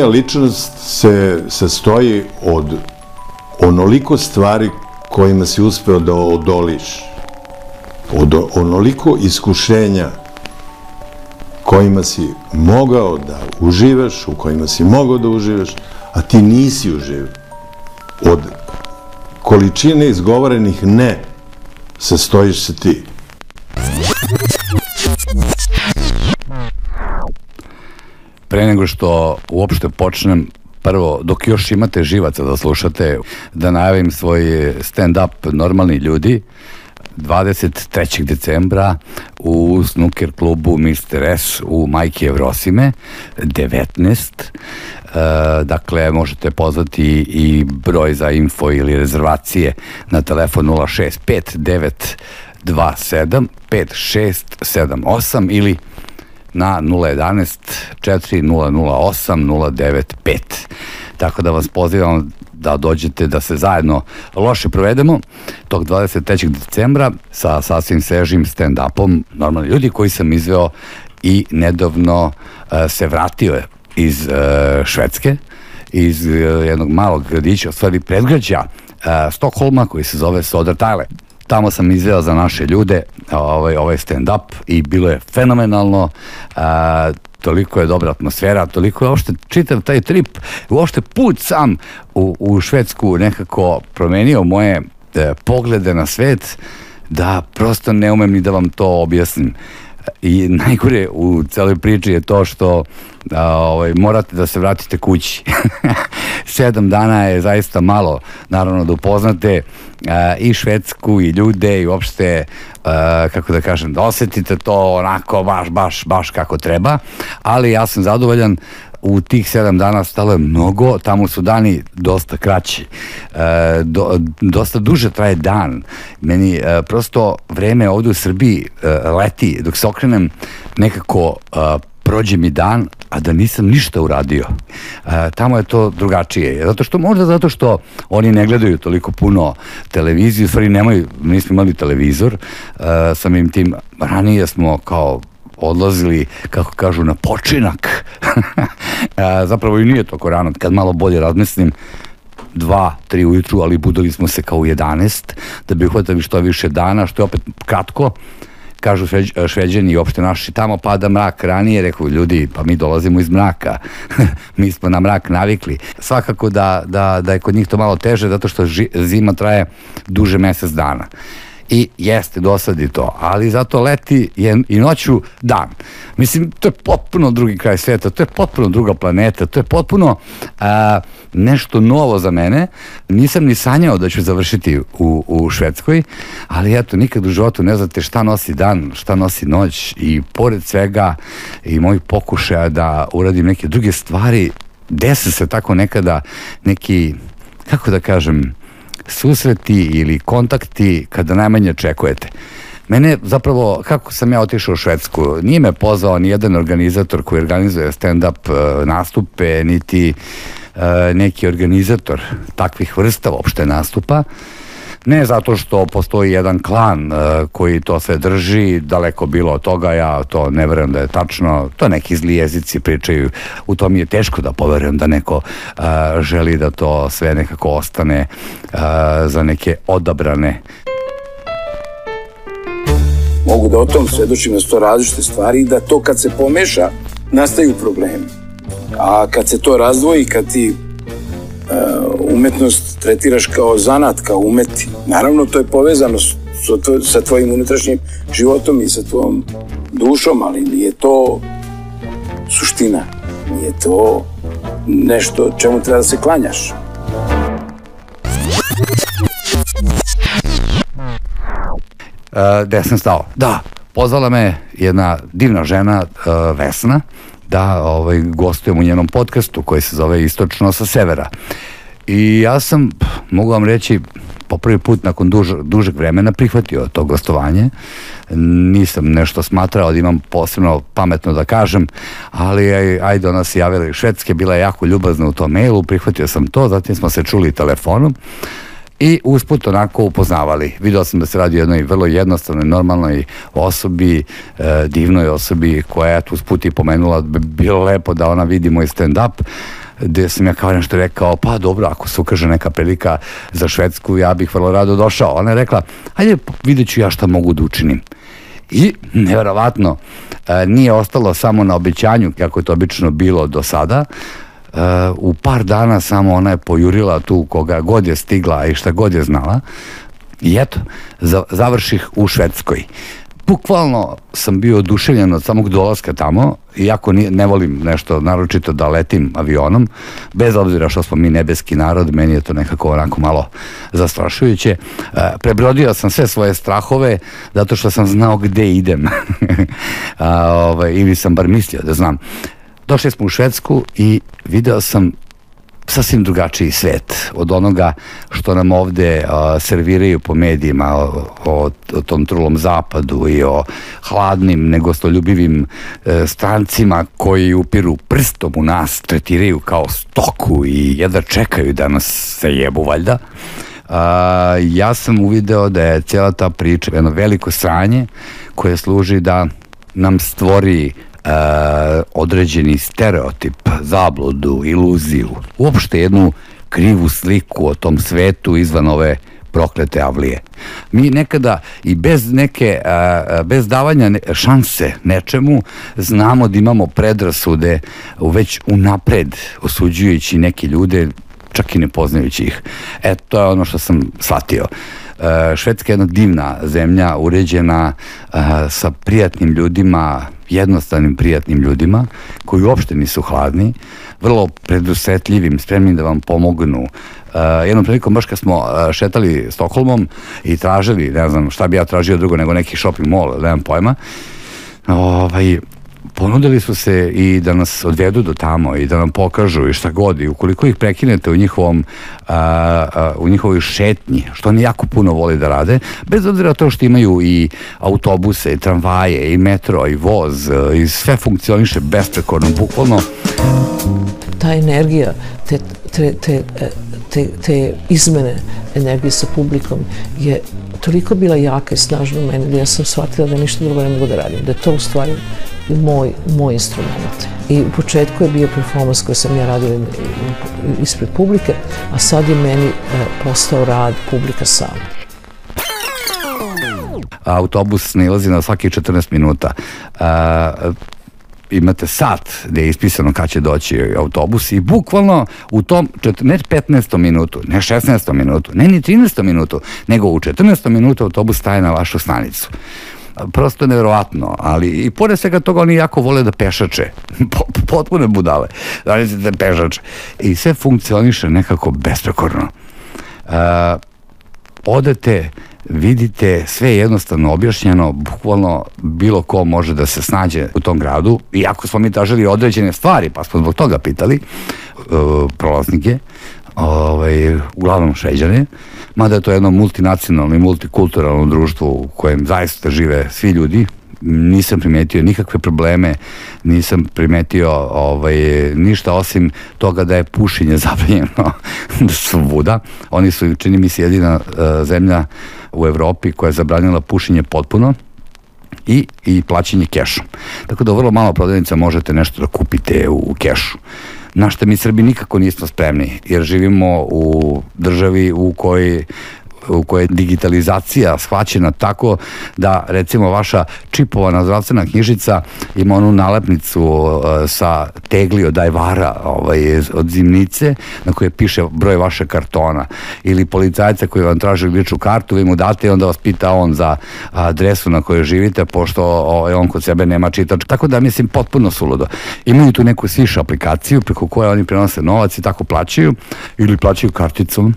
tvoja ličnost se sastoji od onoliko stvari kojima si uspeo da odoliš, od onoliko iskušenja kojima si mogao da uživaš, u kojima si mogao da uživaš, a ti nisi uživao. Od količine izgovorenih ne sastojiš se ti. Pre nego što uopšte počnem, prvo, dok još imate živaca da slušate, da najavim svoj stand-up Normalni ljudi, 23. decembra u snooker klubu Mr. S u Majke Evrosime 19. E, dakle, možete pozvati i broj za info ili rezervacije na telefon 065 927 5678 ili na 011 4008 095. Tako da vas pozivam da dođete da se zajedno loše provedemo tog 23. decembra sa sasvim svežim stand-upom normalni ljudi koji sam izveo i nedavno uh, se vratio iz uh, Švedske iz uh, jednog malog gradića, u stvari predgrađa uh, Stokholma koji se zove Sodertale. Tamo sam izveo za naše ljude ovaj, ovaj stand-up i bilo je fenomenalno. Uh, toliko je dobra atmosfera, toliko je uopšte čitav taj trip, uopšte put sam u, u Švedsku nekako promenio moje e, poglede na svet, da prosto ne umem ni da vam to objasnim. I najgore u celoj priči je to što a, ovaj, morate da se vratite kući. Sedam dana je zaista malo, naravno da upoznate a, i Švedsku i ljude i uopšte a, kako da kažem, da osetite to onako baš, baš, baš kako treba, ali ja sam zadovoljan u tih sedam dana stalo je mnogo, tamo su dani dosta kraći, e, do, dosta duže traje dan. Meni e, prosto vreme ovde u Srbiji e, leti, dok se okrenem nekako e, prođe mi dan, a da nisam ništa uradio. E, tamo je to drugačije. Zato što, možda zato što oni ne gledaju toliko puno televiziju, stvari nemaju, nismo imali televizor, e, samim tim ranije smo kao odlazili, kako kažu, na počinak. Zapravo i nije toko rano, kad malo bolje razmislim, dva, tri ujutru, ali budali smo se kao u 11, da bi uhvatili što više dana, što je opet kratko, kažu šveđani i opšte naši, tamo pada mrak ranije, rekao ljudi, pa mi dolazimo iz mraka, mi smo na mrak navikli. Svakako da, da, da je kod njih to malo teže, zato što ži, zima traje duže mesec dana i jeste dosadi to, ali zato leti je i noću dan. Mislim, to je potpuno drugi kraj sveta, to je potpuno druga planeta, to je potpuno a, nešto novo za mene. Nisam ni sanjao da ću završiti u, u Švedskoj, ali eto, nikad u životu ne znate šta nosi dan, šta nosi noć i pored svega i mojih pokušaja da uradim neke druge stvari, desi se tako nekada neki, kako da kažem, susreti ili kontakti kada najmanje očekujete. Mene zapravo, kako sam ja otišao u Švedsku, nije me pozvao ni jedan organizator koji organizuje stand-up uh, nastupe, niti uh, neki organizator takvih vrsta uopšte nastupa. Ne zato što postoji jedan klan uh, koji to sve drži, daleko bilo od toga, ja to ne verujem da je tačno, to neki zli jezici pričaju, u tom je teško da poverujem da neko uh, želi da to sve nekako ostane uh, za neke odabrane. Mogu da o tom svedočim da su to različite stvari i da to kad se pomeša nastaju problemi. A kad se to razdvoji, kad ti umetnost tretiraš kao zanat, kao umeti, naravno to je povezano sa tvojim unutrašnjim životom i sa tvojom dušom, ali nije to suština. Nije to nešto čemu treba da se klanjaš. uh, gde sam stao. Da, pozvala me jedna divna žena, uh, Vesna, da ovaj, gostujem u njenom podcastu koji se zove Istočno sa severa. I ja sam, mogu vam reći, po prvi put nakon duž, dužeg vremena prihvatio to gostovanje. Nisam nešto smatrao da imam posebno pametno da kažem, ali aj, ajde ona se javila iz Švedske, bila je jako ljubazna u tom mailu, prihvatio sam to, zatim smo se čuli telefonom i usput onako upoznavali. Video sam da se radi o jednoj vrlo jednostavnoj, normalnoj osobi, e, divnoj osobi koja je tu usput i pomenula da bi bilo lepo da ona vidi moj stand-up gde sam ja kao nešto rekao, pa dobro, ako se ukaže neka prilika za Švedsku, ja bih vrlo rado došao. Ona je rekla, ajde, vidjet ću ja šta mogu da učinim. I, nevjerovatno, e, nije ostalo samo na obećanju, kako je to obično bilo do sada, u par dana samo ona je pojurila tu koga god je stigla i šta god je znala i eto, za, završih u Švedskoj. Bukvalno sam bio oduševljen od samog dolaska tamo, iako ne, ne volim nešto naročito da letim avionom, bez obzira što smo mi nebeski narod, meni je to nekako onako malo zastrašujuće. Uh, prebrodio sam sve svoje strahove zato što sam znao gde idem. A, ovaj, ili sam bar mislio da znam. Došli smo u Švedsku i video sam sasvim drugačiji svet od onoga što nam ovde a, serviraju po medijima o, o, o tom trulom zapadu i o hladnim, negostoljubivim e, strancima koji upiru prstom u nas, tretiraju kao stoku i jedva čekaju da nas se jebu valjda. A, ja sam uvideo da je cijela ta priča jedno veliko sranje koje služi da nam stvori e, određeni stereotip, zabludu, iluziju, uopšte jednu krivu sliku o tom svetu izvan ove proklete avlije. Mi nekada i bez neke, a, bez davanja šanse nečemu, znamo da imamo predrasude već unapred osuđujući neke ljude, čak i ne poznajući ih. E, to je ono što sam shvatio. E, Švedska je jedna divna zemlja, uređena a, sa prijatnim ljudima, jednostavnim prijatnim ljudima koji uopšte nisu hladni, vrlo predusetljivim, spremnim da vam pomognu. Uh, jednom prilikom baš kad smo uh, šetali Stokholmom i tražili, ne znam šta bi ja tražio drugo nego neki shopping mall, nemam pojma, ovaj, ponudili su se i da nas odvedu do tamo i da nam pokažu i šta god i ukoliko ih prekinete u njihovom a, a, u njihovoj šetnji što oni jako puno vole da rade bez obzira to što imaju i autobuse i tramvaje i metro i voz i sve funkcioniše besprekorno bukvalno. Ta energija te, te, te, te, te izmene energije sa publikom je toliko bila jaka i snažna u meni da ja sam shvatila da ništa drugo ne mogu da radim, da je to u stvari moj, moj instrument. I u početku je bio performans koji sam ja radila ispred publike, a sad je meni e, postao rad publika sama autobus nalazi na svakih 14 minuta. Uh, imate sat gde je ispisano kad će doći autobus i bukvalno u tom, ne 15. minutu, ne 16. minutu, ne ni 13. minutu, nego u 14. minutu autobus staje na vašu stanicu prosto nevjerovatno, ali i pored svega toga oni jako vole da pešače, potpune budale, da pešače i sve funkcioniše nekako besprekorno. Uh, odete, vidite, sve je jednostavno objašnjeno, bukvalno bilo ko može da se snađe u tom gradu, iako smo mi tražili određene stvari, pa smo zbog toga pitali uh, prolaznike, ovaj, uglavnom šeđane, mada je to jedno multinacionalno i multikulturalno društvo u kojem zaista žive svi ljudi, nisam primetio nikakve probleme, nisam primetio ovaj, ništa osim toga da je pušenje zabranjeno svuda. Oni su, čini mi se, jedina uh, zemlja u Evropi koja je zabranila pušenje potpuno i, i plaćanje kešom. Tako da u vrlo malo prodavnica možete nešto da kupite u, u kešu na što mi Srbi nikako nismo spremni, jer živimo u državi u kojoj u kojoj je digitalizacija shvaćena tako da recimo vaša čipovana zdravstvena knjižica ima onu nalepnicu uh, sa tegli od ajvara ovaj, od zimnice na kojoj piše broj vaše kartona. Ili policajca koji vam traži ličnu kartu vi mu date i onda vas pita on za adresu na kojoj živite pošto ovaj, on kod sebe nema čitač. Tako da mislim potpuno suludo. Imaju tu neku sviš aplikaciju preko koje oni prenose novac i tako plaćaju ili plaćaju karticom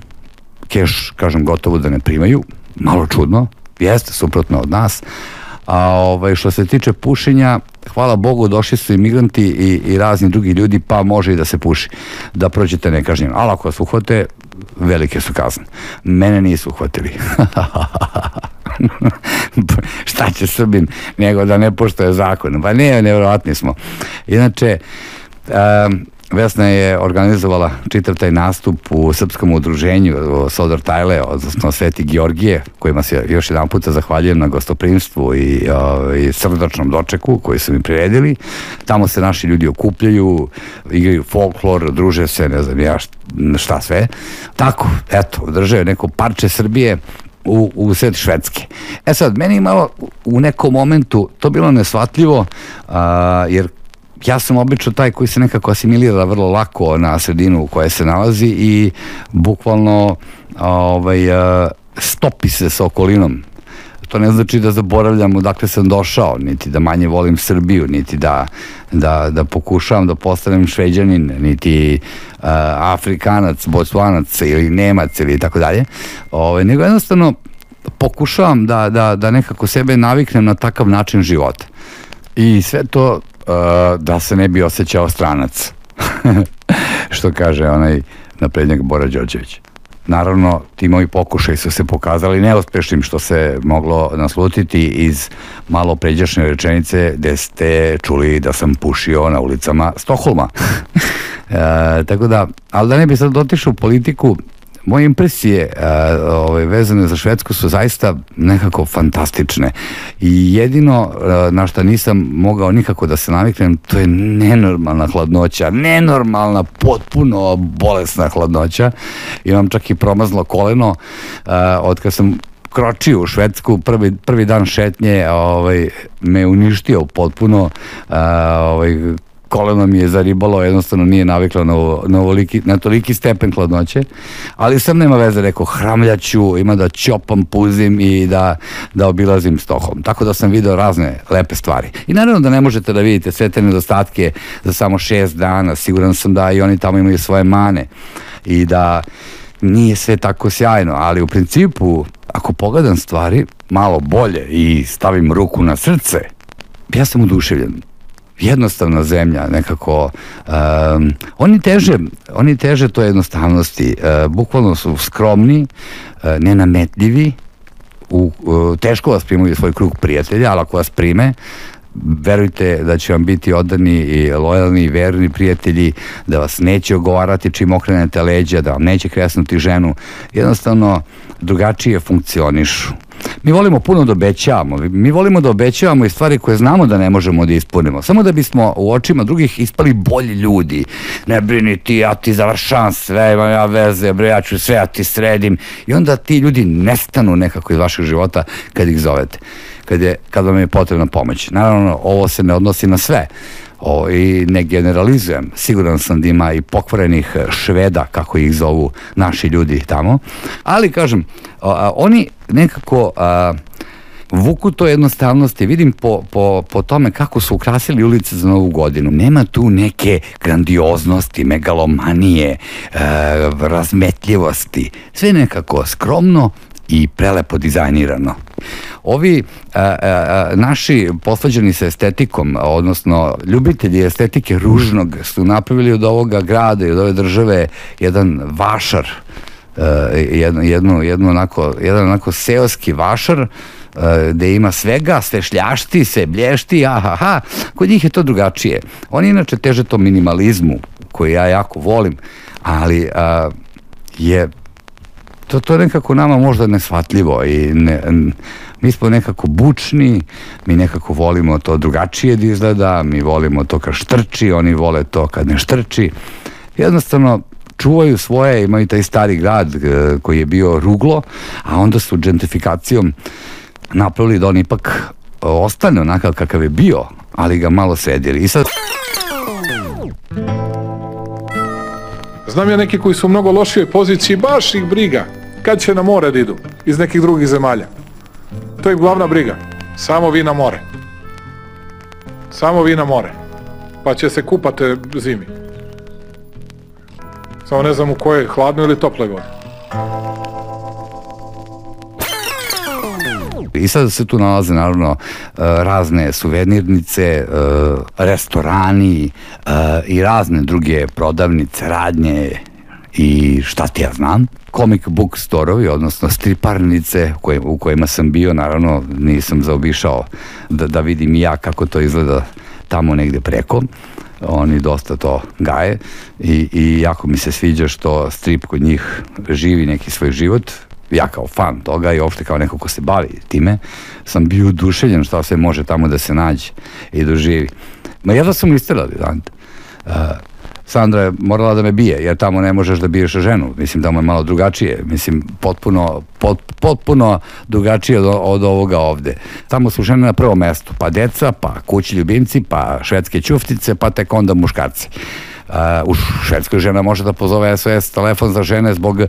keš, kažem, gotovo da ne primaju, malo čudno, jeste suprotno od nas, a ovaj, što se tiče pušenja, hvala Bogu, došli su imigranti i, i razni drugi ljudi, pa može i da se puši, da prođete nekažnjeno. Ali ako vas uhvate, velike su kazne. Mene nisu uhvatili. Šta će Srbin nego da ne poštoje zakon? Pa ne, nevjerojatni smo. Inače, um, Vesna je organizovala čitav taj nastup u srpskom udruženju Sodor Tajle, odnosno Sveti Georgije, kojima se još jedan puta zahvaljujem na gostoprimstvu i, o, i srdačnom dočeku koji su mi priredili. Tamo se naši ljudi okupljaju, igraju folklor, druže se, ne znam ja šta sve. Tako, eto, održaju neko parče Srbije u, u sred Švedske. E sad, meni malo u nekom momentu to bilo nesvatljivo, a, jer ja sam obično taj koji se nekako asimilira vrlo lako na sredinu u kojoj se nalazi i bukvalno ovaj, stopi se sa okolinom to ne znači da zaboravljam odakle sam došao, niti da manje volim Srbiju, niti da, da, da pokušavam da postanem šveđanin, niti uh, Afrikanac, Botswanac ili Nemac ili tako dalje, ovaj, nego jednostavno pokušavam da, da, da nekako sebe naviknem na takav način života. I sve to da se ne bi osjećao stranac. Što kaže onaj naprednjak Bora Đorđević. Naravno, ti moji pokušaj su se pokazali neuspešnim što se moglo naslutiti iz malo pređašnje rečenice gde ste čuli da sam pušio na ulicama Stokholma. e, tako da, ali da ne bi sad dotišao u politiku, moje impresije uh, ove, vezane za Švedsku su zaista nekako fantastične. I jedino uh, na što nisam mogao nikako da se naviknem to je nenormalna hladnoća nenormalna, potpuno bolesna hladnoća. Imam čak i promazlo koleno uh, od kad sam kročio u Švedsku, prvi, prvi dan šetnje ovaj, me uništio potpuno, ovaj, koleno mi je zaribalo, jednostavno nije naviklo na, na, ovoliki, na toliki stepen hladnoće, ali sam nema veze, rekao, hramljaću, ima da ćopam, puzim i da, da obilazim Stohom. Tako da sam video razne lepe stvari. I naravno da ne možete da vidite sve te nedostatke za samo šest dana, siguran sam da i oni tamo imaju svoje mane i da nije sve tako sjajno, ali u principu, ako pogledam stvari malo bolje i stavim ruku na srce, ja sam oduševljen jednostavna zemlja, nekako um, oni teže oni teže to jednostavnosti uh, bukvalno su skromni uh, nenametljivi u, uh, teško vas primaju svoj krug prijatelja, ali ako vas prime verujte da će vam biti odani i lojalni i verni prijatelji, da vas neće ogovarati čim okrenete leđa, da vam neće kresnuti ženu, jednostavno drugačije funkcionišu. Mi volimo puno da obećavamo, mi volimo da obećavamo i stvari koje znamo da ne možemo da ispunimo, samo da bismo u očima drugih ispali bolji ljudi. Ne brini ti, ja ti završavam sve, imam ja veze, bre, ja ću sve, ja ti sredim. I onda ti ljudi nestanu nekako iz vašeg života kad ih zovete, kad, je, kad vam je potrebna pomoć. Naravno, ovo se ne odnosi na sve, o, i ne generalizujem, siguran sam da ima i pokvarenih šveda, kako ih zovu naši ljudi tamo, ali kažem, a, oni nekako a, vuku to jednostavnosti, vidim po, po, po tome kako su ukrasili ulice za novu godinu. Nema tu neke grandioznosti, megalomanije, e, razmetljivosti. Sve nekako skromno i prelepo dizajnirano. Ovi a, a, naši posvađani sa estetikom, odnosno ljubitelji estetike ružnog su napravili od ovoga grada i od ove države jedan vašar, uh, jedno, jedno, jedno onako, jedan onako seoski vašar, gde ima svega, sve šljašti, sve blješti, ahaha, kod njih je to drugačije. Oni inače teže to minimalizmu, koji ja jako volim, ali uh, je to, to nekako nama možda nesvatljivo i ne, mi smo nekako bučni, mi nekako volimo to drugačije da izgleda, mi volimo to kad štrči, oni vole to kad ne štrči. Jednostavno, čuvaju svoje, imaju taj stari grad e, koji je bio ruglo, a onda su gentrifikacijom napravili da on ipak ostane onakav kakav je bio, ali ga malo sredili. I sad... Znam ja neki koji su u mnogo lošijoj poziciji, baš ih briga kad će na more da idu iz nekih drugih zemalja. To je glavna briga. Samo vi na more. Samo vi na more. Pa će se kupate zimi. Samo ne znam u kojoj, hladnoj ili toploj vodi. I sad se tu nalaze naravno e, razne suvenirnice, e, restorani e, i razne druge prodavnice, radnje i šta ti ja znam comic book storovi, odnosno striparnice u kojima sam bio, naravno nisam zaobišao da, da vidim ja kako to izgleda tamo negde preko. oni dosta to gaje i, i jako mi se sviđa što strip kod njih živi neki svoj život, ja kao fan toga i uopšte kao neko ko se bavi time, sam bio uduševljen šta sve može tamo da se nađe i doživi. Ma jedva sam istirali, znate. Uh, Sandra je morala da me bije, jer tamo ne možeš da biješ ženu. Mislim, tamo je malo drugačije. Mislim, potpuno, pot, potpuno drugačije od, od ovoga ovde. Tamo su žene na prvom mestu, pa deca, pa kući ljubimci, pa švedske ćuftice, pa tek onda muškarci. Uh, u Švedskoj žena može da pozove SOS telefon za žene zbog uh,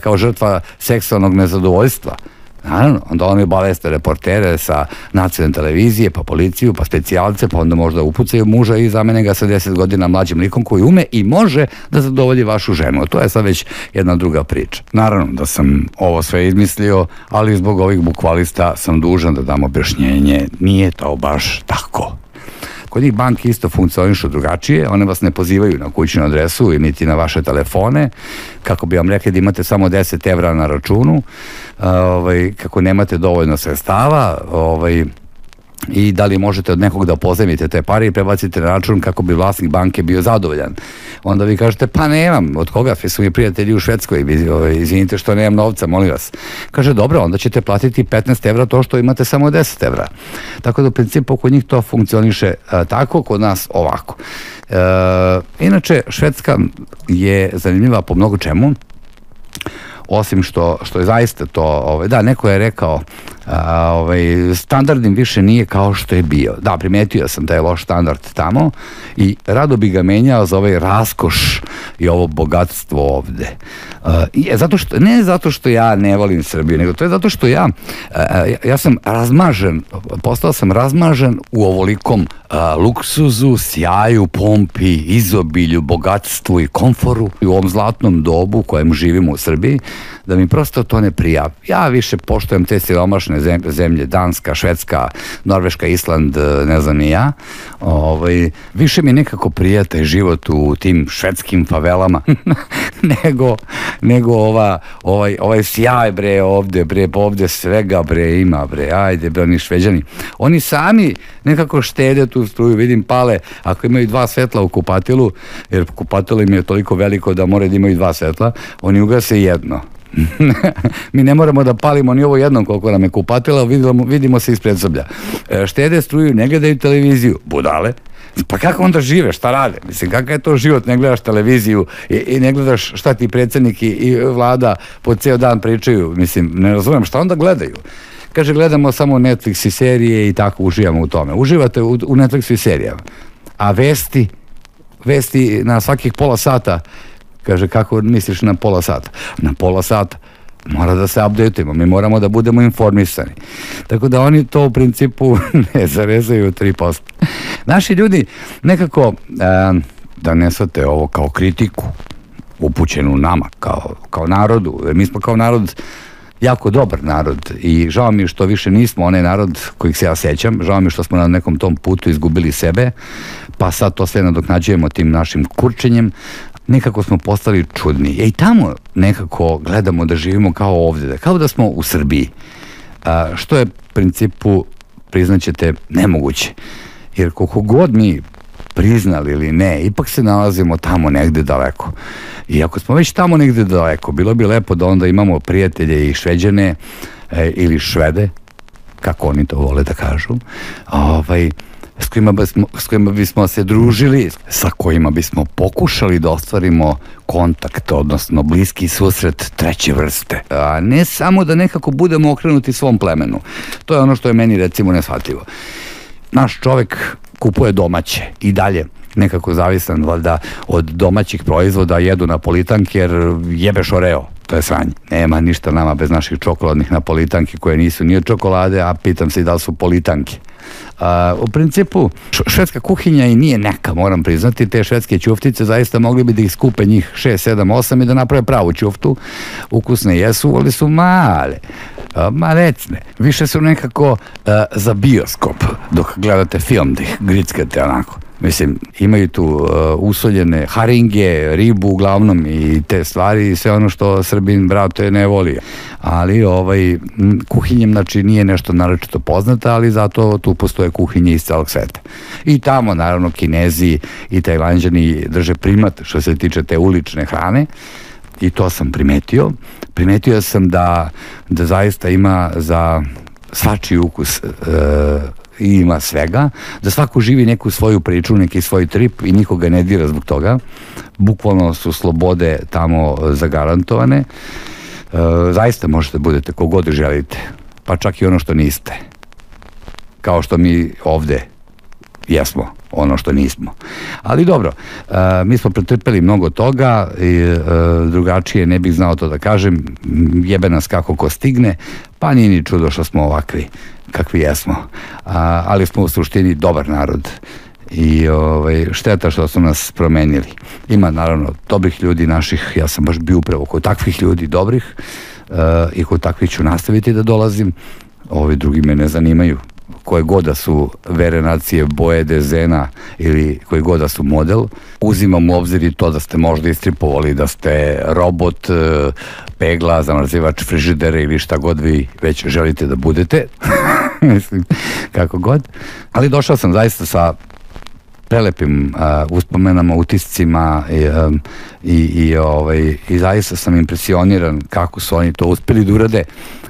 kao žrtva seksualnog nezadovoljstva. Naravno, onda oni obaveste reportere sa nacionalne televizije, pa policiju, pa specijalce, pa onda možda upucaju muža i zamene ga sa 10 godina mlađim likom koji ume i može da zadovolji vašu ženu. To je sad već jedna druga priča. Naravno da sam ovo sve izmislio, ali zbog ovih bukvalista sam dužan da dam objašnjenje. Nije to baš tako. Kod njih banke isto funkcionišu drugačije, one vas ne pozivaju na kućnu adresu i niti na vaše telefone, kako bi vam rekli da imate samo 10 evra na računu, ovaj, kako nemate dovoljno sredstava, ovaj, i da li možete od nekog da pozemite te pare i prebacite na račun kako bi vlasnik banke bio zadovoljan. Onda vi kažete, pa nemam, od koga, su mi prijatelji u Švedskoj, ovaj, izvinite što nemam novca, molim vas. Kaže, dobro, onda ćete platiti 15 evra to što imate samo 10 evra. Tako da u principu kod njih to funkcioniše a, tako, kod nas ovako. E, inače, Švedska je zanimljiva po mnogo čemu, osim što, što je zaista to, ovaj, da, neko je rekao, a, ovaj, standardnim više nije kao što je bio. Da, primetio sam da je loš standard tamo i rado bi ga menjao za ovaj raskoš i ovo bogatstvo ovde. Uh, i, zato što, ne zato što ja ne volim Srbiju, nego to je zato što ja, uh, ja sam razmažen, postao sam razmažen u ovolikom uh, luksuzu, sjaju, pompi, izobilju, bogatstvu i komforu i u ovom zlatnom dobu u kojem živimo u Srbiji, da mi prosto to ne prija. Ja više poštojem te siromašne zemlje, Danska, Švedska, Norveška, Island, ne znam ni ja. Ovaj, više mi nekako prija taj život u tim švedskim favelama nego, nego ova, ovaj, ovaj sjaj bre ovde, bre, ovde svega bre ima bre, ajde bre, oni šveđani. Oni sami nekako štede tu struju, vidim pale, ako imaju dva svetla u kupatilu, jer kupatilo im je toliko veliko da moraju da imaju dva svetla, oni ugase jedno mi ne moramo da palimo ni ovo jednom koliko nam je kupatila, vidimo, vidimo se ispred zoblja. E, štede struju, ne gledaju televiziju, budale, pa kako onda žive, šta rade? Mislim, kakav je to život, ne gledaš televiziju i, i ne gledaš šta ti predsednik i, i vlada po ceo dan pričaju, mislim, ne razumem, šta onda gledaju? Kaže, gledamo samo Netflix i serije i tako uživamo u tome. Uživate u, u Netflixu i serijama. A vesti, vesti na svakih pola sata Kaže, kako misliš na pola sata? Na pola sata mora da se updateujemo, mi moramo da budemo informisani. Tako da oni to u principu ne zarezaju 3%. Naši ljudi nekako, e, da ne svate ovo kao kritiku, upućenu nama, kao, kao narodu, mi smo kao narod jako dobar narod i žao mi što više nismo onaj narod kojih se ja sećam, žao mi što smo na nekom tom putu izgubili sebe, pa sad to sve nadoknađujemo tim našim kurčenjem, nekako smo postali čudni. E i tamo nekako gledamo da živimo kao ovde, kao da smo u Srbiji. A, što je principu, priznaćete, nemoguće. Jer koliko god mi priznali ili ne, ipak se nalazimo tamo negde daleko. I ako smo već tamo negde daleko, bilo bi lepo da onda imamo prijatelje i šveđane e, ili švede, kako oni to vole da kažu, ovaj, s kojima, bismo, s kojima bismo se družili, sa kojima bismo pokušali da ostvarimo kontakt, odnosno bliski susret treće vrste. A ne samo da nekako budemo okrenuti svom plemenu. To je ono što je meni recimo nesvatljivo. Naš čovek kupuje domaće i dalje nekako zavisan valjda od domaćih proizvoda jedu napolitanke jer jebeš oreo to je sranje. Nema ništa nama bez naših čokoladnih napolitanki koje nisu ni od čokolade, a pitam se i da li su politanke. A, u principu, švedska kuhinja i nije neka, moram priznati, te švedske ćuftice zaista mogli bi da ih skupe njih 6, 7, 8 i da naprave pravu ćuftu. Ukusne jesu, ali su male. Ma recne. Više su nekako a, za bioskop, dok gledate film, da ih grickate onako Mislim, imaju tu uh, usoljene haringe, ribu uglavnom i te stvari i sve ono što Srbin, brate, ne voli. Ali ovaj, kuhinjem, znači, nije nešto naročito poznata, ali zato tu postoje kuhinje iz celog sveta. I tamo, naravno, kinezi i tajlanđani drže primat što se tiče te ulične hrane i to sam primetio. Primetio sam da, da zaista ima za svačiji ukus e, i ima svega, da svako živi neku svoju priču, neki svoj trip i nikoga ne dira zbog toga. Bukvalno su slobode tamo zagarantovane. E, zaista možete da budete kogod želite, pa čak i ono što niste. Kao što mi ovde jesmo ono što nismo. Ali dobro, e, mi smo pretrpeli mnogo toga i e, drugačije ne bih znao to da kažem, jebe nas kako ko stigne, pa nije ni čudo što smo ovakvi kakvi jesmo. A, ali smo u suštini dobar narod i ovaj, šteta što su nas promenili. Ima naravno dobrih ljudi naših, ja sam baš bio upravo kod takvih ljudi dobrih uh, i kod takvih ću nastaviti da dolazim, ovi drugi me ne zanimaju koje god da su vere nacije, boje, dezena ili koji god da su model, uzimam u obzir i to da ste možda istripovali, da ste robot, e, pegla, zamrzivač frižidera ili šta god vi već želite da budete, mislim, kako god. Ali došao sam zaista sa prelepim uh, uspomenama, utiscima i, um, i, i, ovaj, i zaista sam impresioniran kako su oni to uspeli da urade uh,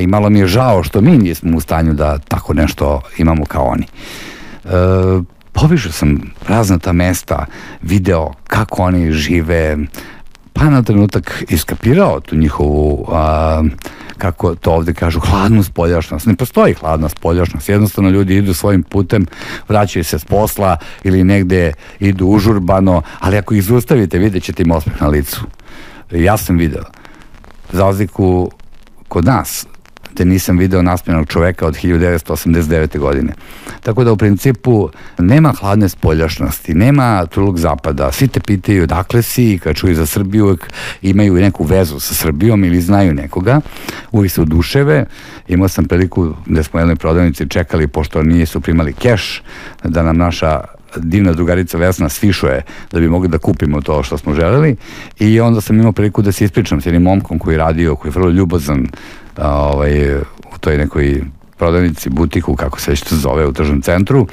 i malo mi je žao što mi nismo u stanju da tako nešto imamo kao oni. Uh, povišao sam razna ta mesta, video kako oni žive, pa na trenutak iskapirao tu njihovu a, kako to ovde kažu, hladnu spoljašnost. Ne postoji hladna spoljašnost. Jednostavno ljudi idu svojim putem, vraćaju se s posla ili negde idu užurbano, ali ako ih zustavite, vidjet ćete im osmeh na licu. Ja sam video. Za razliku kod nas, te nisam video nasmjenog čoveka od 1989. godine. Tako da u principu nema hladne spoljašnosti, nema trulog zapada, svi te pitaju dakle si i kad čuju za Srbiju uvek imaju neku vezu sa Srbijom ili znaju nekoga, uvijek se oduševe. Imao sam priliku da smo jednoj prodavnici čekali, pošto nisu primali keš, da nam naša divna drugarica Vesna svišuje da bi mogli da kupimo to što smo želeli. I onda sam imao priliku da se ispričam s jednim momkom koji je radio, koji je vrlo ljubazan ovaj, u toj nekoj prodavnici, butiku, kako se već to zove u tržnom centru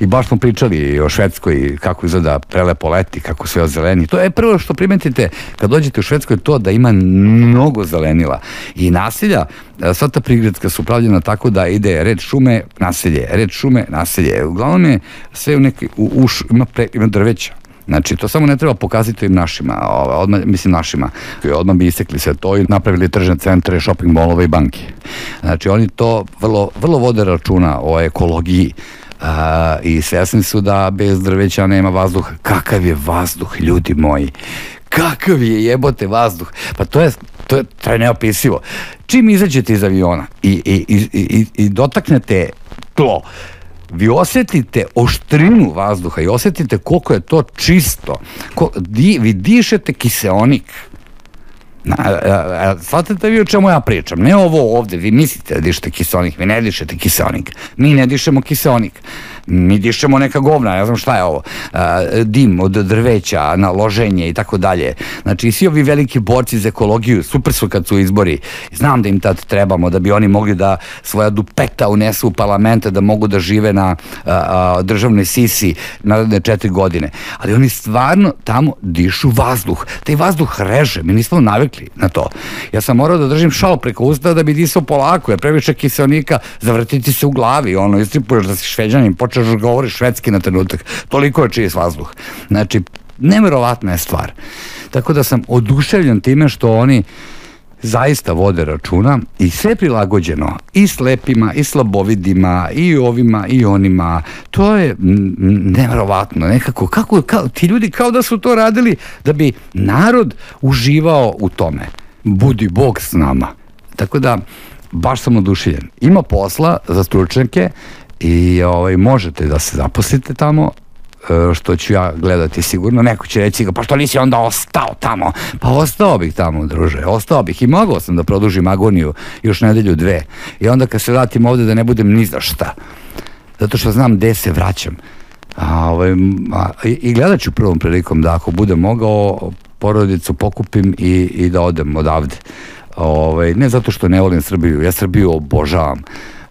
i baš smo pričali o Švedskoj, kako izgleda prelepo leti, kako sve zeleni. To je prvo što primetite kad dođete u Švedskoj to da ima mnogo zelenila i nasilja, sva ta prigradska su pravljena tako da ide red šume, naselje, red šume, naselje. Uglavnom je sve u neki, u, uš, ima, pre, ima drveća, Znači, to samo ne treba pokazati im našima, ova, odmah, mislim našima, odmah bi isekli sve to i napravili tržne centre, shopping molove i banke. Znači, oni to vrlo, vrlo vode računa o ekologiji, Uh, i svesni su da bez drveća nema vazduha. Kakav je vazduh, ljudi moji? Kakav je jebote vazduh? Pa to je, to je, to je neopisivo. Čim izađete iz aviona i, i, i, i, i dotaknete tlo, vi osetite oštrinu vazduha i osetite koliko je to čisto. Ko, di, vi dišete kiseonik. Na, a, shvatite vi o čemu ja pričam? Ne ovo ovde, vi mislite da dišete kiseonik, vi ne dišete kiseonik. Mi ne dišemo kiseonik mi dišemo neka govna, ne znam šta je ovo, dim od drveća na loženje i tako dalje. Znači, svi ovi veliki borci za ekologiju, super su kad su izbori, znam da im tad trebamo, da bi oni mogli da svoja dupeta unesu u parlamente, da mogu da žive na državnoj sisi naredne četiri godine. Ali oni stvarno tamo dišu vazduh. Taj vazduh reže, mi nismo navikli na to. Ja sam morao da držim šal preko usta da bi disao polako, jer previše kiselnika zavrtiti se u glavi, ono, istripuješ da si šveđanin, počeš da govoriš švedski na trenutak. Toliko je čist vazduh. Znači, neverovatna je stvar. Tako da sam oduševljen time što oni zaista vode računa i sve prilagođeno i slepima i slabovidima i ovima i onima to je neverovatno nekako kako, kao, ti ljudi kao da su to radili da bi narod uživao u tome budi bog s nama tako da baš sam oduševljen ima posla za stručnjake i ovaj, možete da se zaposlite tamo e, što ću ja gledati sigurno, neko će reći pa što nisi onda ostao tamo? Pa ostao bih tamo druže, ostao bih. I mogao sam da produžim agoniju još nedelju dve. I onda kad se vratim ovde da ne budem ni za šta. Zato što znam gde se vraćam. A, ovaj, a, i, I gledat ću prvom prilikom da ako budem mogao porodicu pokupim i, i da odem odavde. Ovaj, ne zato što ne volim Srbiju, ja Srbiju obožavam.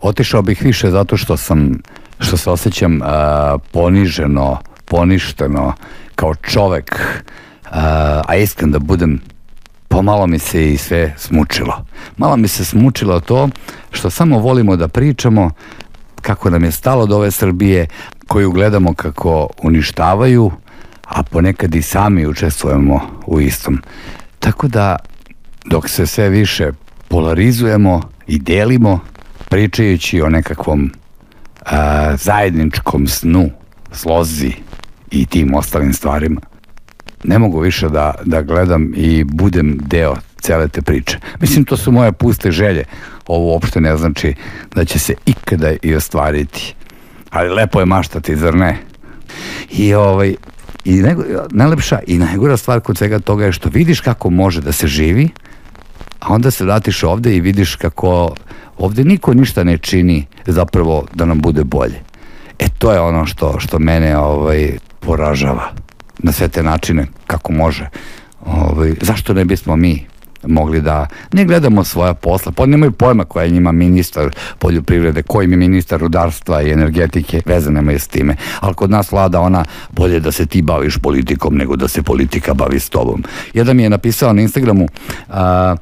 Otišao bih više zato što sam, što se osjećam poniženo, poništeno kao čovek, a iskren da budem pomalo mi se i sve smučilo. Malo mi se smučilo to što samo volimo da pričamo kako nam je stalo do ove Srbije, koju gledamo kako uništavaju, a ponekad i sami učestvujemo u istom. Tako da, dok se sve više polarizujemo i delimo, pričajući o nekakvom a, zajedničkom snu, slozi i tim ostalim stvarima, ne mogu više da, da gledam i budem deo cele te priče. Mislim, to su moje puste želje. Ovo uopšte ne znači da će se ikada i ostvariti. Ali lepo je maštati, zar ne? I ovaj, i nego, najlepša i najgora stvar kod svega toga je što vidiš kako može da se živi, a onda se vratiš ovde i vidiš kako ovde niko ništa ne čini zapravo da nam bude bolje. E to je ono što, što mene ovaj, poražava na sve te načine kako može. Ovaj, zašto ne bismo mi mogli da ne gledamo svoja posla, pa nemaju pojma koja je njima ministar poljoprivrede, koji mi ministar rudarstva i energetike, veze nemaju s time. Ali kod nas vlada ona bolje da se ti baviš politikom nego da se politika bavi s tobom. Jedan mi je napisao na Instagramu, a,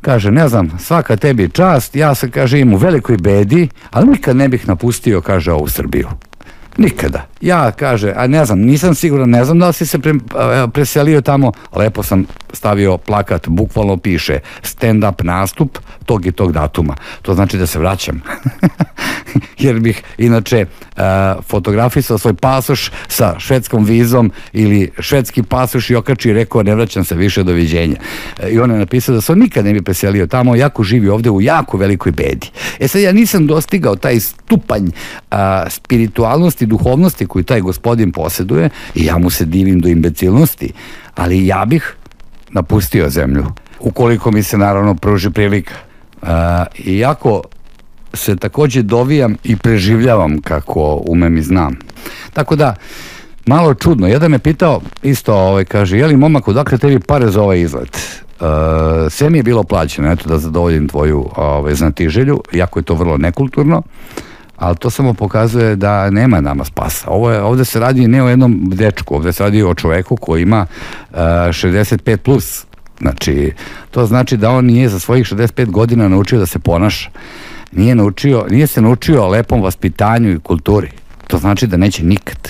kaže, ne znam, svaka tebi čast, ja se, kaže, im u velikoj bedi, ali nikad ne bih napustio, kaže, ovu Srbiju. Nikada. Ja, kaže, a ne znam, nisam siguran, ne znam da li si se pre, preselio tamo, lepo sam stavio plakat, bukvalno piše stand-up nastup tog i tog datuma. To znači da se vraćam. Jer bih inače fotografisao svoj pasoš sa švedskom vizom ili švedski pasoš i okači i rekao ne vraćam se više, doviđenja. I on je napisao da se on nikad ne bi preselio tamo, jako živi ovde u jako velikoj bedi. E sad ja nisam dostigao taj stupanj uh, spiritualnosti, duhovnosti koju taj gospodin poseduje i ja mu se divim do imbecilnosti, ali ja bih napustio zemlju. Ukoliko mi se naravno pruži prilika. Uh, iako se takođe dovijam i preživljavam kako umem i znam. Tako da, malo čudno. Jedan me pitao, isto ovaj, kaže, je li momak, odakle tebi pare za ovaj izlet? Uh, sve mi je bilo plaćeno, eto da zadovoljim tvoju ovaj, znatiželju, jako je to vrlo nekulturno, ali to samo pokazuje da nema nama spasa. Ovo je, ovde se radi ne o jednom dečku, ovde se radi o čoveku koji ima uh, 65 plus. Znači, to znači da on nije za svojih 65 godina naučio da se ponaša. Nije, naučio, nije se naučio o lepom vaspitanju i kulturi. To znači da neće nikad.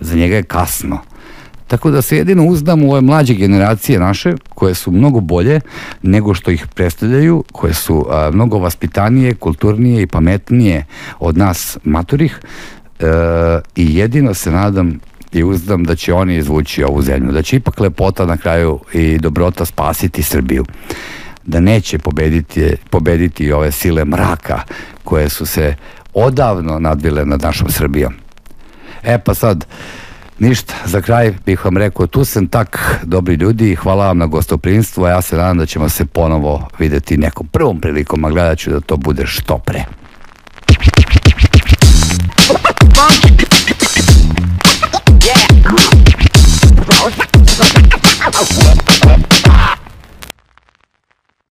Za njega je kasno. Tako da se jedino uzdam u ove mlađe generacije naše, koje su mnogo bolje nego što ih predstavljaju, koje su a, mnogo vaspitanije, kulturnije i pametnije od nas maturih e, i jedino se nadam i uzdam da će oni izvući ovu zemlju, da će ipak lepota na kraju i dobrota spasiti Srbiju da neće pobediti, pobediti ove sile mraka koje su se odavno nadvile nad našom Srbijom. E pa sad, Ništa, za kraj bih vam rekao, tu sam tak, dobri ljudi, hvala vam na gostoprinstvu, a ja se nadam da ćemo se ponovo videti nekom prvom prilikom, a gledat ću da to bude što pre.